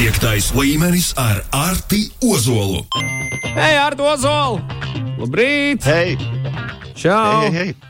Piektais līmenis ar Arti Ozolu. Hei, Arti Ozolu! Labrīt! Hei! Čau! Hei, hei.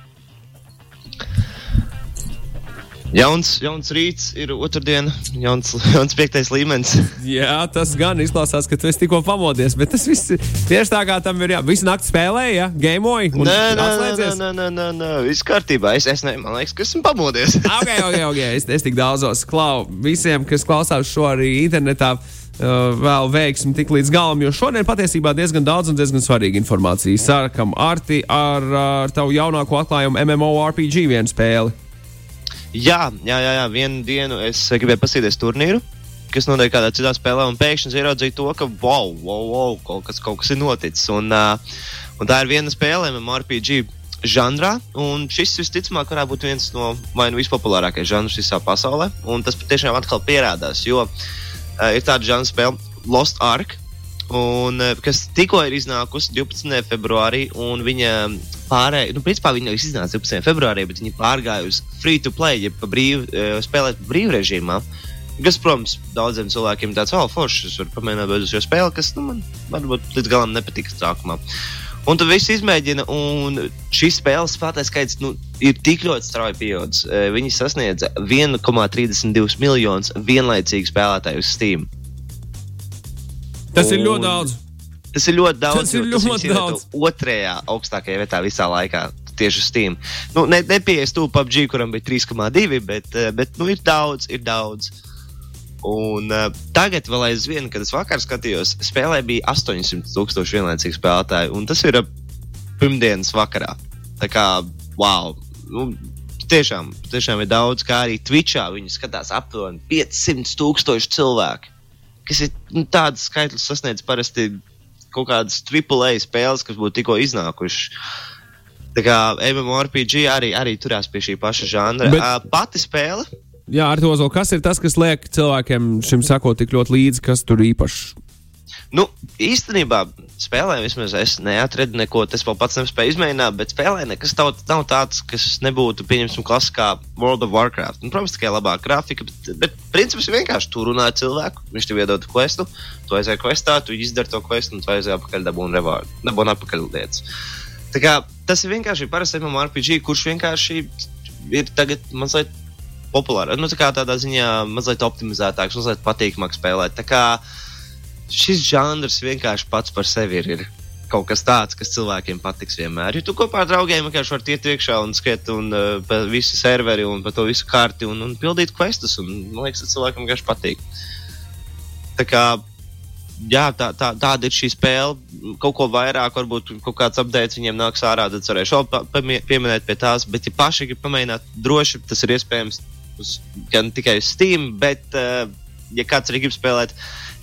Jauns, jauns rīts ir otrdiena, jauns, jauns piektais līmenis. Jā, tas gan izklausās, ka tu esi tikko pamodies, bet tas viss ir tieši tā, kā tam ir. Jā. Visu nakti spēlēji, ja? gameoji un Nē, nē, nē, nē, nē, nē, nē, viss kārtībā. Es, es ne, man liekas, ka esmu pamodies. ok, ok, ok. Es, es tik daudzos klau visiem, kas klausās šo arī internetā. Uh, vēl veiksim tik līdz galam, jo šodien patiesībā diezgan daudz un diezgan svarīga informācija. Sākam Arti ar, ar tavu jaunāko atklājumu MMORPG vienu spēli. Jā, jā, jā, jā, vienu dienu es eh, gribēju paskatīties turnīru. Kas notiek kādā citā spēlē, un pēkšņi ieraudzīju to, ka wow, wow, wow kaut, kas, kaut kas ir noticis. Un, uh, un tā ir viena spēle, MMORPG žanrā, un šis visticamāk varētu būt viens no nu vispopulārākajiem žanriem visā pasaulē. Un tas patiešām atkal pierādās, jo uh, ir tāda žanra spēle, Lost Ark, un, uh, kas tikko ir iznākusi 12. februārī, un viņa pārējai, nu, principā viņa iznāca 12. februārī, bet viņa pārgāja uz free to play, ja pa brīvu, uh, spēlēt brīvrežīmā. Kas, protams, daudziem cilvēkiem tāds, oh, foršs, es varu pamēģināt beidzot šo spēli, kas nu, man varbūt līdz galam nepatika sākumā. Un tad viss izmēģina, un šīs spēles spēlētāju skaits nu, ir tik ļoti strauji pieaudzis. Eh, Viņi sasniedza 1,32 miljonus vienlaicīgu spēlētāju uz Steam. Tas ir Un- ļoti daudz. Tas ir ļoti daudz. Tas ir ļoti daudz. Otrajā augstākajā vietā visā laikā. Tieši uz Steam. Nu, ne, Nepieejas tuvu PUBG, kuram bija 3,2, bet, eh, bet nu, ir daudz, ir daudz. Un uh, tagad, vēl aizvien, kad es vakar skatījos, spēlē bija 800 tūkstoši vienlaicīgi spēlētāji. Un tas ir ap pirmdienas vakarā. Tā kā, wow! Nu, tiešām, tiešām ir daudz, kā arī Twitchā viņi skatās aptuveni 500 tūkstoši cilvēku. Kas ir nu, tāds skaitlis, sasniedz parasti kaut kādas AAA spēles, kas būtu tikko iznākušas. Tā kā MMORPG arī, arī turās pie šī paša žanra. Bet-. Uh, pati spēle Jā, Arti Ozolu, kas ir tas, kas liek cilvēkiem šim sakot tik ļoti līdzi, kas tur īpašs? Nu, īstenībā spēlē vismaz es neatradu neko, tas vēl pats nespēju izmēģināt, bet spēlē nekas taut, nav tāds, kas nebūtu, pieņemsim, klasiskā World of Warcraft. Nu, protams, tikai labāka grafika, bet, bet princips ir vienkārši tur runā cilvēku, viņš tev iedod questu, tu aizēji questā, tu izdari to questu, un tu aizēji atpakaļ dabūni reward, dabūni atpakaļ lietas. Tā kā tas ir vienkārši parasts MMORPG, kurš vienkārši ir tagad mazliet populārs. Nu, tā kā tādā ziņā mazliet optimizētāks, mazliet patīkamāk spēlēt. Tā kā šis žanrs vienkārši pats par sevi ir, ir kaut kas tāds, kas cilvēkiem patiks vienmēr. Jo tu kopā ar draugiem vienkārši vari iet iekšā un skriet un uh, pa visu serveri un pa to visu karti un, un pildīt questus. Un, man liekas, tas cilvēkam vienkārši patīk. Tā kā jā, tā, tā, tāda ir šī spēle. Kaut ko vairāk, varbūt kaut kāds updates viņiem nāks ārā, tad varēšu pieminēt pie tās. Bet, ja paši grib pamēģināt, droši tas ir iespējams uz, gan tikai uz Steam, bet, uh, ja kāds arī grib spēlēt,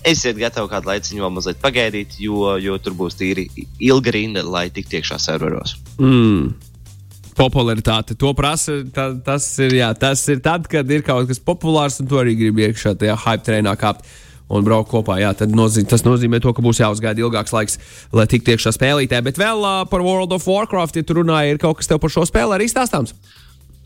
esiet gatavi kādu laiciņu vēl mazliet pagaidīt, jo, jo tur būs tīri ilga rinda, lai tiktu iekšā serveros. Mm. Popularitāte. To prasa. Tā, tas, ir, jā, tas ir tad, kad ir kaut kas populārs, un tu arī gribi iekšā tajā hype treinā kāpt. Un braukt kopā. Jā, tad nozīm, tas nozīmē, to, ka būs jāuzgaida ilgāks laiks, lai tiktu iekšā spēlītē. Bet vēl uh, par World of Warcraft, ja tu runāji, ir kaut kas tev par šo spēli arī stāstāms.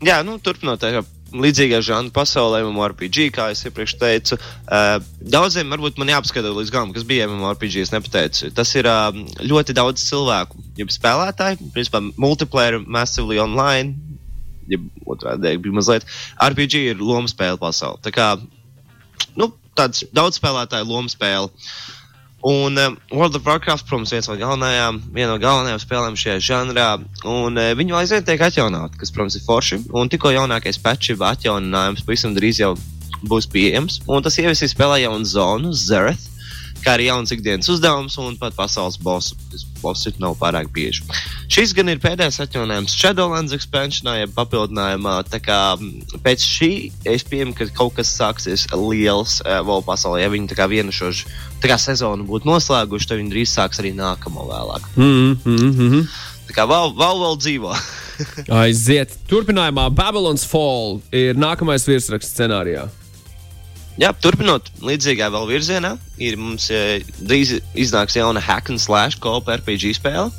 Jā, nu, turpinot līdzīgā žanra pasaulē, MMORPG, kā jau iepriekš teicu, uh, daudziem varbūt man jāpaskatās līdz galam, kas bija MMORPG. Es nepateicu. Tas ir uh, ļoti daudz cilvēku, jau spēlētāji, principā multiplayer, massively online. Ja otrādi bija mazliet. RPG ir loma spēle pasaulē. Tā kā nu, tāds daudz spēlētāju lomu spēle. Un um, World of Warcraft, protams, viens no galvenajām, viena no galvenajām spēlēm šajā žanrā, un uh, viņu aizvien tiek atjaunot, kas, protams, ir forši. Un tikko jaunākais patch jau atjauninājums pavisam drīz jau būs pieejams, un tas ieviesīs spēlē jaunu zonu, Zereth, kā arī jauns ikdienas uzdevums un pat pasaules boss ir nav pārāk bieži. Šis gan ir pēdējais atjauninājums Shadowlands expansionā, ja papildinājumā. Tā kā pēc šī es pieņemu, ka kaut kas sāksies liels uh, vēl pasaulē. Ja viņi tā kā vienu šo kā sezonu būtu noslēguši, tad viņi drīz sāks arī nākamo vēlāk. Mm -hmm. Tā kā vēl, vēl, vēl dzīvo. Aiziet. Turpinājumā Babylon's Fall ir nākamais virsraksts scenārijā. Jā, turpinot līdzīgā vēl virzienā, ir mums e, drīz iznāks jauna hack and slash kopa RPG spēle.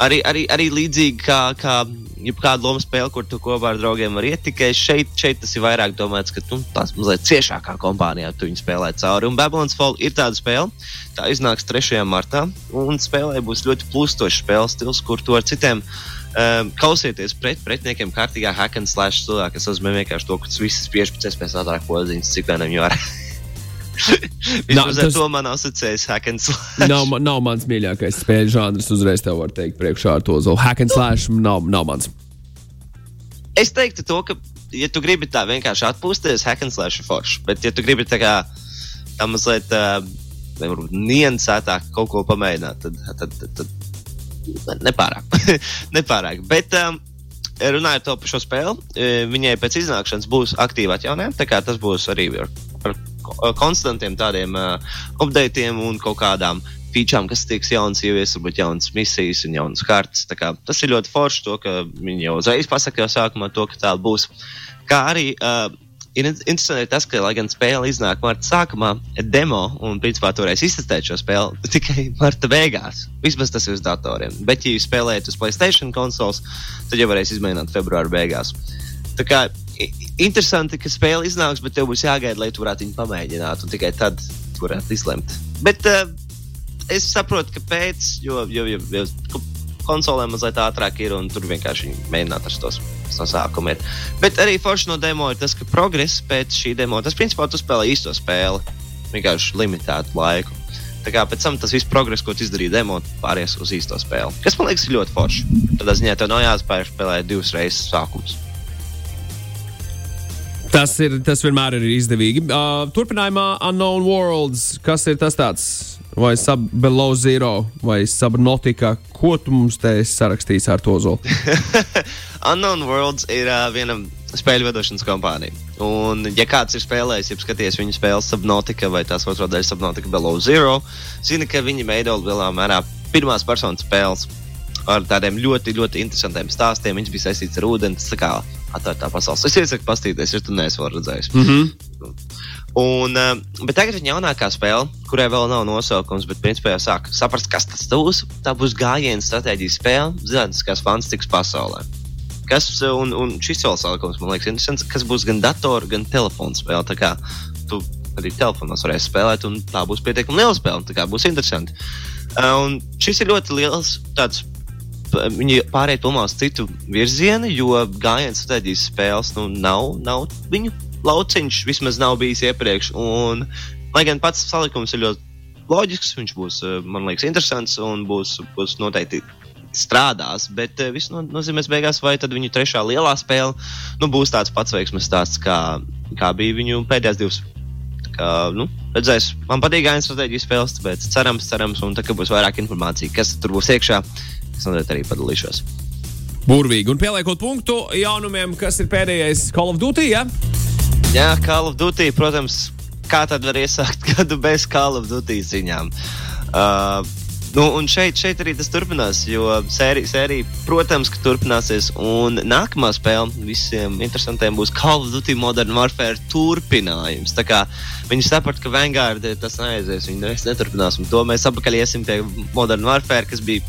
arī, arī, arī līdzīgi kā, kā jebkāda loma spēle, kur tu kopā ar draugiem vari iet. Tikai šeit, šeit tas ir vairāk domāts, ka tu tās mazliet ciešākā kompānijā tu viņu spēlē cauri. Un Babylon's Fall ir tāda spēle, tā iznāks 3. martā. Un spēlē būs ļoti plūstošs spēles stils, kur tu ar citiem. Um, kausieties pret pretiniekiem kārtīgā hack and slash stūlā, kas nozīmē vienkārši to, ka viss spiež pēc iespējas ātrāk podziņas, cik vienam jau var. Vismaz ar tas- to man asociējas hack and slash. Nav, nav mans mīļākais spēļu žanrs, uzreiz tev var teikt, priekšā ar to zolu. Hack and slash nav, nav mans. Es teiktu, to, ka, ja tu gribi tā vienkārši atpūsties, hack and slash ir forši. Bet, ja tu gribi tā kā tā mazliet uh, niansētāk kaut ko pamēģināt, tad, tad, tad, tad nepārāk. nepārāk. Bet, um, runājot par šo spēli, eh, viņai pēc iznākšanas būs aktīva atjaunojuma. Tas būs arī ar, ar ko- konstantiem tādiem uh, updatiem un kaut kādām featurām, kas tiks jaunas, ievies, varbūt jaunas misijas un jaunas kartes. Kā Tas ir ļoti forši, to, ka viņi jau uzreiz pasaka jau sākumā to, ka tā būs. Kā arī uh, ir in- interesanti tas, ka, lai gan spēle iznāk marta sākumā, demo un principā varēsi iztestēt šo spēli tikai marta beigās. Vismaz tas ir uz datoriem. Bet, ja jūs spēlējat uz Playstation konsoles, tad jau varēs izmēģināt februāra beigās. Tā kā interesanti, ka spēle iznāks, bet tev būs jāgaida, lai tu varētu viņu pamēģināt, un tikai tad tu varētu izlemt. Bet uh, es saprotu, kāpēc, jo, jo, jo, jo ko- konsolēm mazliet ātrāk ir, un tur vienkārši mēģināt ar tos no sākuma. iet. Bet arī forši no demo ir tas, ka progress pēc šī demo, tas principā tu spēlē īsto spēli, vienkārši limitētu laiku. Tā kā pēc tam tas viss progress, ko tu izdarīji demo, pāries uz īsto spēli. Kas man liekas, ir ļoti forši. Tādā ziņā tev nav jāspēj spēlēt divas reizes sākums. Tas, ir, tas vienmēr ir izdevīgi. Uh, turpinājumā Unknown Worlds, kas ir tas tāds? Vai sub below zero, vai subnautica? Ko tu mums te esi sarakstījis ar to zolu? Unknown Worlds ir uh, viena spēļu veidošanas kompānija. Un, ja kāds ir spēlējis, jau skaties viņu spēles Subnautica vai tās otrā daļa Subnautica Below Zero, zina, ka viņi veido lielā mērā pirmās personas spēles ar tādiem ļoti, ļoti interesantiem stāstiem. Viņš bija saistīts ar ūdeni, tā kā atvērtā pasaules. Es iesaku pastīties, ja tu neesi redzējis. Mm -hmm. Un, uh, bet tagad ir jaunākā spēle, kurai vēl nav nosaukums, bet principā jau sāk saprast, kas tas būs. Tā būs gājiena stratēģijas spēle zinātniskās fantastikas pasaulē. Kas, uh, un, un šis vēl salikums man liekas interesants, kas būs gan datora, gan telefona spēle. Tā kā tu arī telefonos varēsi spēlēt, un tā būs pietiekami liela spēle. Tā kā būs interesanti. Uh, un šis ir ļoti liels tāds viņi pārēj tomā uz citu virzienu, jo gājienu strateģijas spēles nu, nav, nav viņu lauciņš, vismaz nav bijis iepriekš. Un, lai gan pats salikums ir ļoti loģisks, viņš būs, eh, man liekas, interesants un būs, būs noteikti strādās, bet uh, viss no, nozīmēs beigās, vai tad viņu trešā lielā spēle nu, būs tāds pats veiksmes stāsts, kā, kā bija viņu pēdējās divas. Kā, nu, redzēs, man patīk gājienu strateģijas spēles, tāpēc cerams, cerams, un tā būs vairāk informācija, kas tur būs iekšā, es noteikti arī padalīšos. Burvīgi. Un pieliekot punktu jaunumiem, kas ir pēdējais Call of Duty. Ja? Jā, Call of Duty, protams, kā tad var iesākt gadu bez Call of Duty ziņām. Uh, nu, un šeit, šeit arī tas turpinās, jo sērija, sērija, protams, ka turpināsies. Un nākamā spēle visiem interesantiem būs Call of Duty Modern Warfare turpinājums. Tā kā viņi saprata, ka Vanguard tas neaizies, viņi neturpinās. Un to mēs atpakaļ iesim pie Modern Warfare, kas bija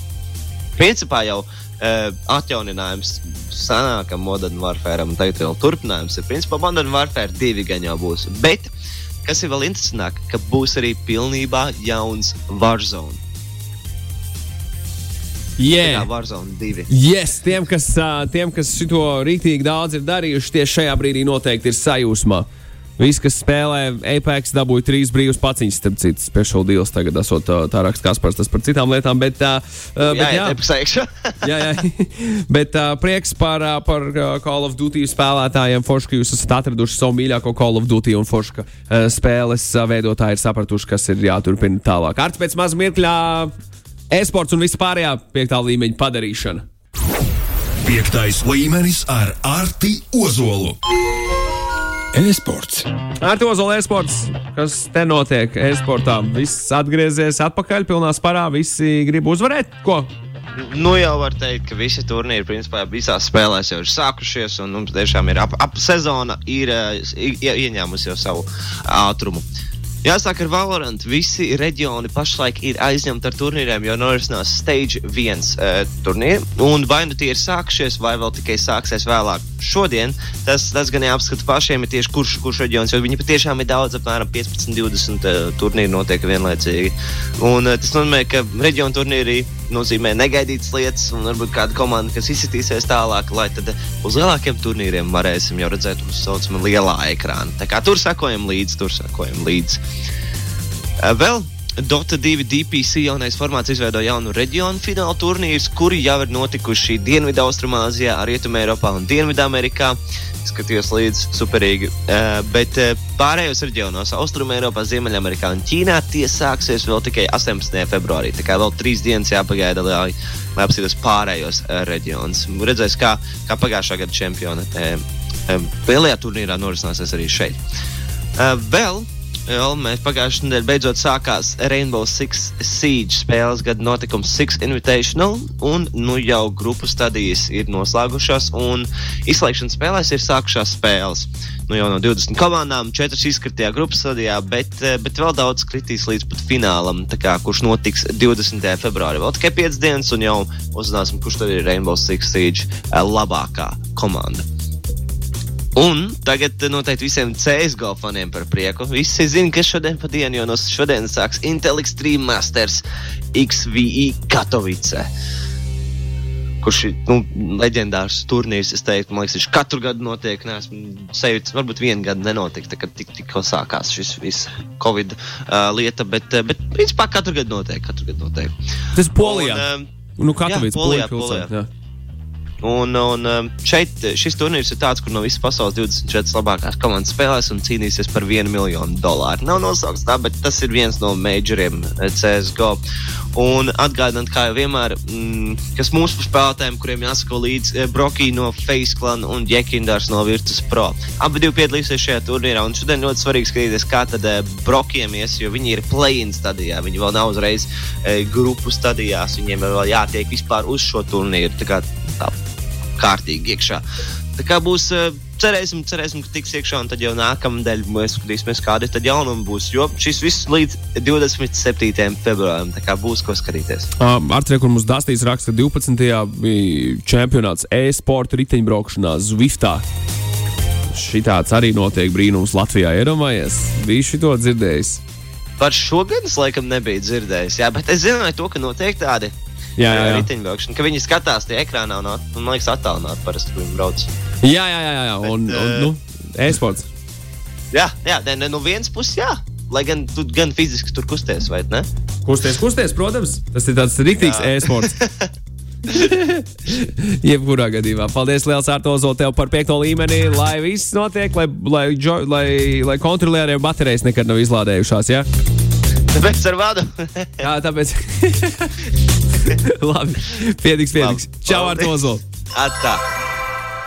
principā jau uh, atjauninājums senākam Modern Warfare, un tagad vēl turpinājums ir principā Modern Warfare 2 gan jau būs. Bet, kas ir vēl interesantāk, ka būs arī pilnībā jauns Warzone. Yeah. Jā, Warzone 2. Yes, tiem, kas, ā, tiem, kas šo rīktīgi daudz ir darījuši, tieši šajā brīdī noteikti ir sajūsmā. Visi, kas spēlē Apex, dabūja trīs brīvus paciņas, starp citu, special deals. Tagad esot tā, tā raksts, kas par tas par citām lietām. Bet, uh, bet, Jā, jā, jā, jā, jā. bet uh, prieks par, uh, par Call of Duty spēlētājiem. Forši, ka jūs esat atraduši savu mīļāko Call of Duty un forši, ka uh, spēles uh, veidotāji ir sapratuši, kas ir jāturpina tālāk. Ar pēc maz mirkļā e-sports un vispārējā piektā līmeņa padarīšana. Piektais līmenis ar Arti Ozolu. E-sports. Ar to zolē sports, kas te notiek e-sportā. Viss atgriezies atpakaļ, pilnā sparā. Visi grib uzvarēt. Ko? Nu, jau var teikt, ka visi turnīri principā visās spēlēs jau ir sākušies, un mums tiešām ir ap, ap sezona ir uh, ie, ieņēmusi jau savu ātrumu. Jāsaka, ar Valorant visi reģioni pašlaik ir aizņemti ar turnīriem, jo norisinās Stage 1 uh, turnīri. Un vai nu tie ir sākušies, vai vēl tikai sāksies vēlāk šodien, tas, tas gan jāapskata pašiem, ir tieši kurš, kurš reģions, jo viņi patiešām ir daudz, apmēram 15, 20 uh, turnīri notiek vienlaicīgi. Un uh, tas nozīmē, ka reģionu turnīri nozīmē negaidītas lietas, un varbūt kāda komanda, kas izsitīsies tālāk, lai tad uz lielākiem turnīriem varēsim jau redzēt uz saucamā lielā ekrāna. Tā kā tur sekojam līdzi, tur sekojam līdzi. Vēl Dota 2 DPC jaunais formāts izveido jaunu reģionu fināla turnīrus, kuri jau ir notikuši Dienvidu-Austrumāzijā, Rietumē, Eiropā un Dienvidamerikā. Skatījos līdzi superīgi. Uh, bet uh, pārējos reģionos, Austrumē, Eiropā, Ziemeļamerikā un Ķīnā, tie sāksies vēl tikai 18. februārī. Tā kā vēl trīs dienas jāpagaida, lai, lai apskatītos pārējos uh, reģionus. Redzēs, kā, kā pagājušā gada čempioni uh, lielajā turnīrā norisināsies arī šeit. Vēl mēs pagājušajā nedēļā beidzot sākās Rainbow Six Siege spēles gada notikums Six Invitational, un nu jau grupu stadijas ir noslēgušās, un izslēgšanas spēlēs ir sākušās spēles. Nu jau no 20 komandām, 4 izkritīja grupas stadijā, bet, eh, bet vēl daudz kritīs līdz pat finālam, kā, kurš notiks 20. februārī. Vēl tikai 5 dienas, un jau uzzināsim, kurš tad ir Rainbow Six Siege eh, labākā komanda. Un tagad noteikti visiem CSGO faniem par prieku. Visi zina, ka šodien pa dienu, jo no šodienas sāks Intel Extreme Masters XVE Katovice. Kurš ir nu, leģendārs turnīrs, es teiktu, man liekas, viņš katru gadu notiek. Nē, sajūta, varbūt vienu gadu nenotika, kad tik, tikko sākās šis viss Covid uh, lieta, bet, uh, bet principā katru gadu notiek. Katru gadu notiek. Tas Polijā. Un, uh, nu, Katovice, jā, Polijā, Polijā. Polijā. Un, un um, šeit šis turnīrs ir tāds, kur no visas pasaules 24 labākās komandas spēlēs un cīnīsies par 1 miljonu dolāru. Nav nosaukts tā, bet tas ir viens no majoriem eh, CSGO. Un atgādinot, kā jau vienmēr, mm, kas mūsu spēlētājiem, kuriem jāsako līdzi eh, Brokī no Face Clan un Jekindārs no Virtus Pro. Abi divi piedalīsies šajā turnīrā, un šodien ļoti svarīgi skatīties, kā tad eh, Brokiem ies, jo viņi ir play-in stadijā. Viņi vēl nav uzreiz grupu stadijās, viņiem vēl jātiek vispār uz šo turnīru. Tā kā tā kārtīgi iekšā. Tā kā būs, eh, cerēsim, cerēsim, ka tiks iekšā, un tad jau nākamā nedēļa mēs skatīsimies, kādi tad jaunumi būs. Jo šis viss līdz 27. februārim, tā kā būs ko skatīties. Uh, Ar trieku mums Dastīs raksta, ka 12. bija čempionāts e-sporta riteņbraukšanā Zviftā. Šitāds arī notiek brīnums Latvijā. Iedomājies, bija šito dzirdējis. Par šo gadu es laikam nebiju dzirdējis, jā, bet es zināju to, ka notiek tādi jā, jā, jā. riteņbraukšana, ka viņi skatās tie ekrānā un, un man liekas, attālināti parasti viņi brauc. Jā, jā, jā, jā. Bet, un, un nu, e-sports. Jā, jā ne, ne, no vienas puses, jā. Lai gan tu gan fiziski tur kusties, vai ne? Kusties, kusties, protams. Tas ir tāds rīktīgs e-sports. Jebkurā gadījumā. Paldies, Liels Artozo, tev par piekto līmeni, lai viss notiek, lai, lai, lai, lai kontrolieriem baterijas nekad nav izlādējušās. Ja? Tāpēc ar vadu. Jā, tāpēc. Labi, pietiks, pietiks. Čau, Artozo! Atā!